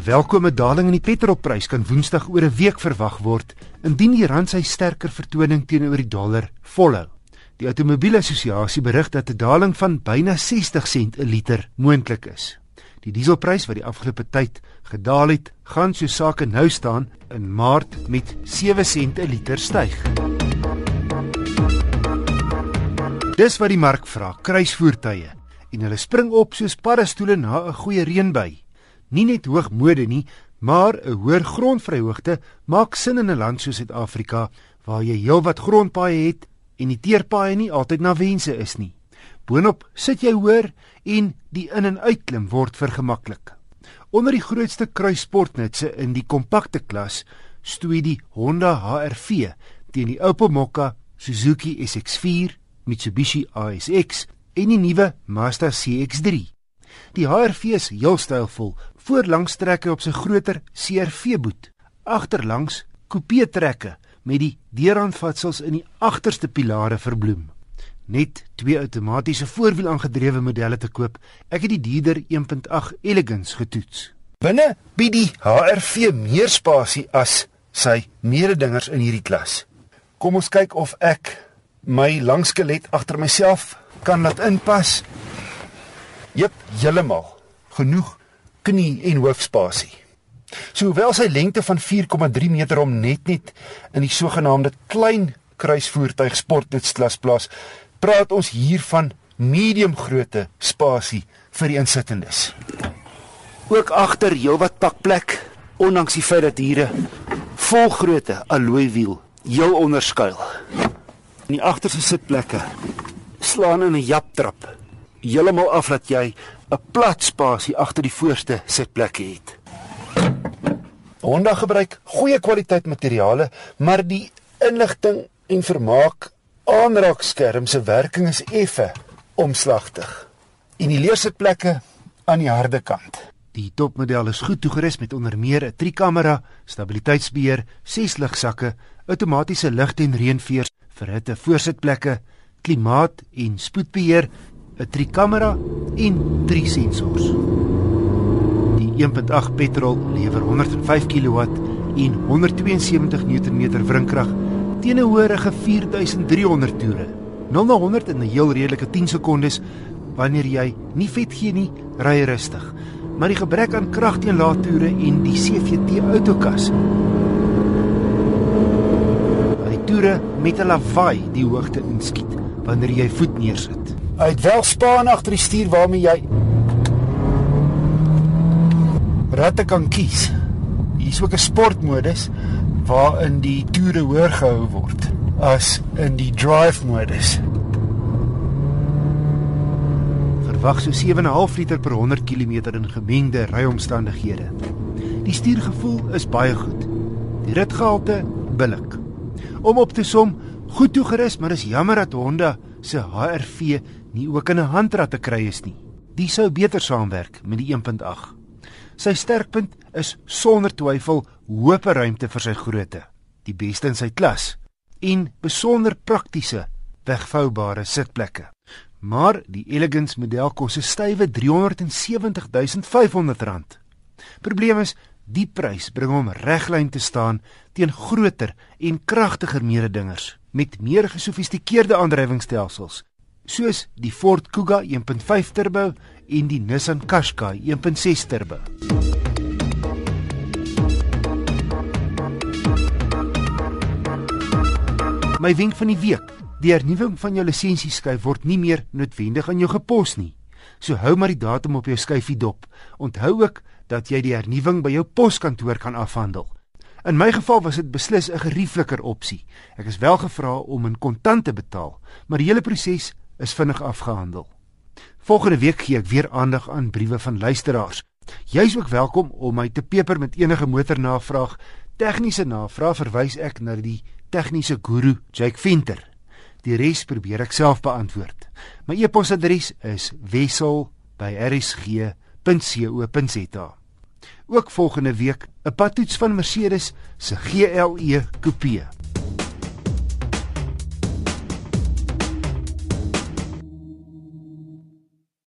'n Welkome daling in die petrolprys kan Woensdag oor 'n week verwag word indien die rand sy sterker vertoning teenoor die dollar volhou. Die Automobielassosiasie berig dat 'n daling van byna 60 sent 'n liter moontlik is. Die dieselprys wat die afgelope tyd gedaal het, gaan so sake nou staan in Maart met 7 sent 'n liter styg. Dis wat die mark vra, kruisvoertuie en hulle spring op soos paddastoele na 'n goeie reënbuy nie net hoog mode nie, maar 'n hoër grondvryhoogte maak sin in 'n land soos Suid-Afrika waar jy heelwat grondpaaie het en die teerpaaie nie altyd na wense is nie. Boonop sit jy hoër en die in en uitklim word vergemaklik. Onder die grootste kruissportnutse in die kompakte klas stoei die Honda HR-V teen die Opel Mokka, Suzuki SX4, Mitsubishi ASX en die nuwe Mazda CX-3. Die HR-V is heel stylvol, voorlangs trekke op sy groter CR-V boot, agterlangs coupé trekke met die deurhandvatsels in die agterste pilare verbloem. Net twee outomatiese voorwiel aangedrewe modelle te koop. Ek het die dierder 1.8 Elegance getoets. Binne bied die HR-V meer spasie as sy mededingers in hierdie klas. Kom ons kyk of ek my langskelet agter myself kan laat inpas. Jep, heeltemal. Genoeg knie en hoofspasie. So hoewel sy lengte van 4,3 meter om net net in die sogenaamde klein kruisvoertuig sportnutklas plaas, praat ons hier van medium grootte spasie vir die insittendes. Ook agter heelwat pakplek, ondanks die feit dat hier 'n volgrootte alloy wiel heel onderskuil. In die agterste sitplekke slaan in 'n japtrap heeltemal af dat jy 'n plat spasie agter die voorste sitplekke het. Honda gebruik goeie kwaliteit materiale, maar die inligting en vermaak aanraakskerm se werking is effe omslagtig. En die leersitplekke aan die harde kant. Die topmodel is goed toegerus met onder meer 'n trikamera, stabiliteitsbeheer, ses ligsakke, outomatiese lig- en reënveers vir hitte voorsitplekke, klimaat en spoedbeheer 'n trikamera en drie sensors. Die 1.8 petrol lewer 105 kW en 172 Nm wrinkrag teen 'n hoërige 4300 toere. 0 na 100 in 'n heel redelike 10 sekondes wanneer jy nie vet gee nie, ry rustig. Maar die gebrek aan krag teen lae toere en die CVT autokas. Die toere met 'n lawaai die hoogte inskiet wanneer jy voet neersit. Hy het wel spaan agter die stuur waarmee jy ratte kan kies. Hier is ook 'n sportmodus waarin die toere hoër gehou word as in die drive modus. Verwag so 7.5 liter per 100 km in gemengde ryomstandighede. Die stuurgevoel is baie goed. Die ritgehalte billik. Om op te som, goed toegerus, maar is jammer dat Honda se HR-V nie ook in 'n handrat te kry is nie. Die sou beter saamwerk met die 1.8. Sy sterkpunt is sonder twyfel hoë ruimte vir sy grootte, die beste in sy klas en besonder praktiese wegvoubare sitplekke. Maar die Elegance model kos 'n stywe 370 500 rand. Probleem is die prys bring hom reglyn te staan teen groter en kragtiger mededingers met meer gesofistikeerde aandrywingsstelsels soos die Ford Kuga 1.5 turbo en die Nissan Qashqai 1.6 turbo. My wenk van die week: die hernuwing van jou lisensieskyf word nie meer noodwendig aan jou gepos nie. So hou maar die datum op jou skyfie dop. Onthou ook dat jy die hernuwing by jou poskantoor kan afhandel. In my geval was dit beslis 'n geriefliker opsie. Ek is wel gevra om in kontant te betaal, maar die hele proses is vinnig afgehandel. Volgende week gee ek weer aandag aan briewe van luisteraars. Jy is ook welkom om my te peper met enige motornavraag. Tegniese navraag verwys ek na die tegniese guru Jake Venter. Die res probeer ek self beantwoord. My e-posadres is wissel@rsg.co.za. Ook volgende week 'n padtoets van Mercedes se GLE Coupe.